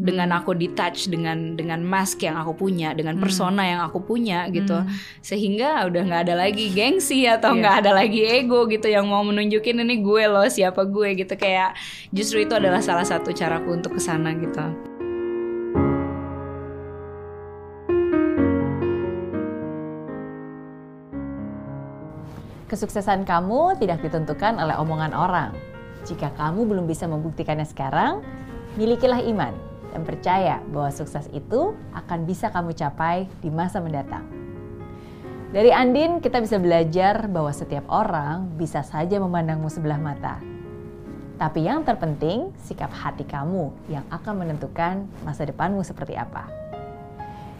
dengan aku di touch dengan dengan mask yang aku punya dengan Hmm. persona yang aku punya gitu Hmm. sehingga udah nggak ada lagi gengsi atau Iya. nggak ada lagi ego gitu yang mau menunjukin ini gue loh siapa gue gitu kayak justru itu adalah salah satu caraku untuk ke sana gitu Kesuksesan kamu tidak ditentukan oleh omongan orang. Jika kamu belum bisa membuktikannya sekarang, milikilah iman dan percaya bahwa sukses itu akan bisa kamu capai di masa mendatang. Dari Andin, kita bisa belajar bahwa setiap orang bisa saja memandangmu sebelah mata. Tapi yang terpenting, sikap hati kamu yang akan menentukan masa depanmu seperti apa.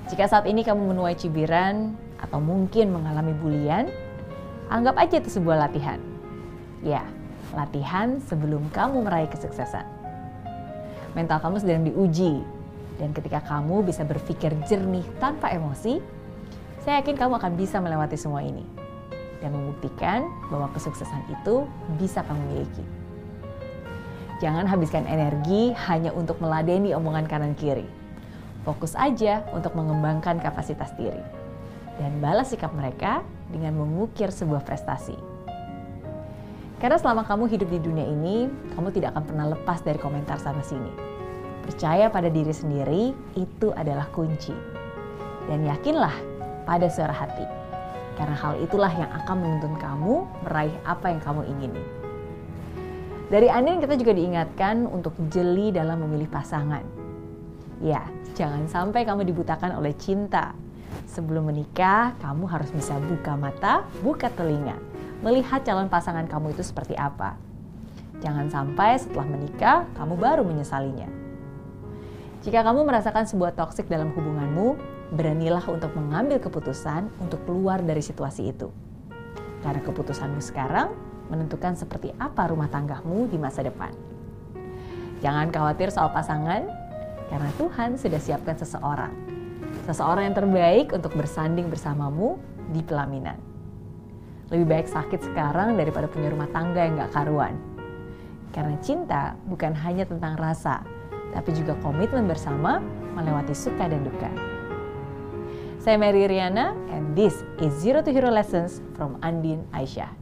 Jika saat ini kamu menuai cibiran atau mungkin mengalami bulian, anggap aja itu sebuah latihan. Ya, latihan sebelum kamu meraih kesuksesan. Mental kamu sedang diuji, dan ketika kamu bisa berpikir jernih tanpa emosi, saya yakin kamu akan bisa melewati semua ini dan membuktikan bahwa kesuksesan itu bisa kamu miliki. Jangan habiskan energi hanya untuk meladeni omongan kanan kiri. Fokus aja untuk mengembangkan kapasitas diri dan balas sikap mereka dengan mengukir sebuah prestasi. Karena selama kamu hidup di dunia ini, kamu tidak akan pernah lepas dari komentar sana-sini. Percaya pada diri sendiri itu adalah kunci. Dan yakinlah pada suara hati. Karena hal itulah yang akan menuntun kamu meraih apa yang kamu ingini. Dari Andin kita juga diingatkan untuk jeli dalam memilih pasangan. Ya, jangan sampai kamu dibutakan oleh cinta. Sebelum menikah, kamu harus bisa buka mata, buka telinga, melihat calon pasangan kamu itu seperti apa. Jangan sampai setelah menikah, kamu baru menyesalinya. Jika kamu merasakan sebuah toksik dalam hubunganmu, beranilah untuk mengambil keputusan untuk keluar dari situasi itu. Karena keputusanmu sekarang menentukan seperti apa rumah tanggamu di masa depan. Jangan khawatir soal pasangan, karena Tuhan sudah siapkan seseorang. Seseorang yang terbaik untuk bersanding bersamamu di pelaminan. Lebih baik sakit sekarang daripada punya rumah tangga yang gak karuan. Karena cinta bukan hanya tentang rasa, tapi juga komitmen bersama melewati suka dan duka. Saya Mary Riana, and this is Zero to Hero Lessons from Andin Aisyah.